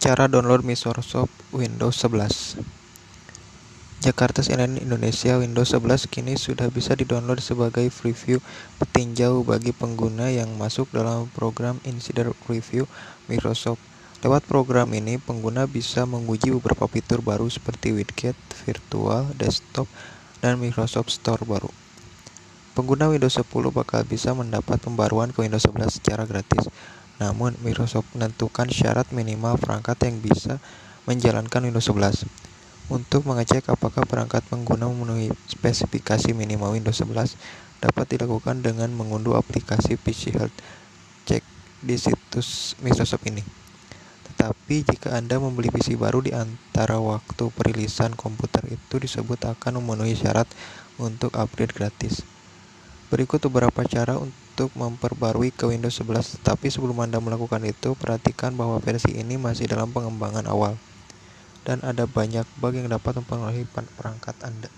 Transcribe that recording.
Cara download Microsoft Windows 11 Jakarta CNN Indonesia Windows 11 kini sudah bisa didownload sebagai preview petinjau bagi pengguna yang masuk dalam program Insider Preview Microsoft. Lewat program ini, pengguna bisa menguji beberapa fitur baru seperti widget, virtual, desktop, dan Microsoft Store baru. Pengguna Windows 10 bakal bisa mendapat pembaruan ke Windows 11 secara gratis. Namun, Microsoft menentukan syarat minimal perangkat yang bisa menjalankan Windows 11. Untuk mengecek apakah perangkat pengguna memenuhi spesifikasi minimal Windows 11, dapat dilakukan dengan mengunduh aplikasi PC Health Check di situs Microsoft ini. Tetapi jika Anda membeli PC baru di antara waktu perilisan komputer itu disebut akan memenuhi syarat untuk upgrade gratis. Berikut beberapa cara untuk memperbarui ke Windows 11, tetapi sebelum Anda melakukan itu, perhatikan bahwa versi ini masih dalam pengembangan awal dan ada banyak bug yang dapat mempengaruhi perangkat Anda.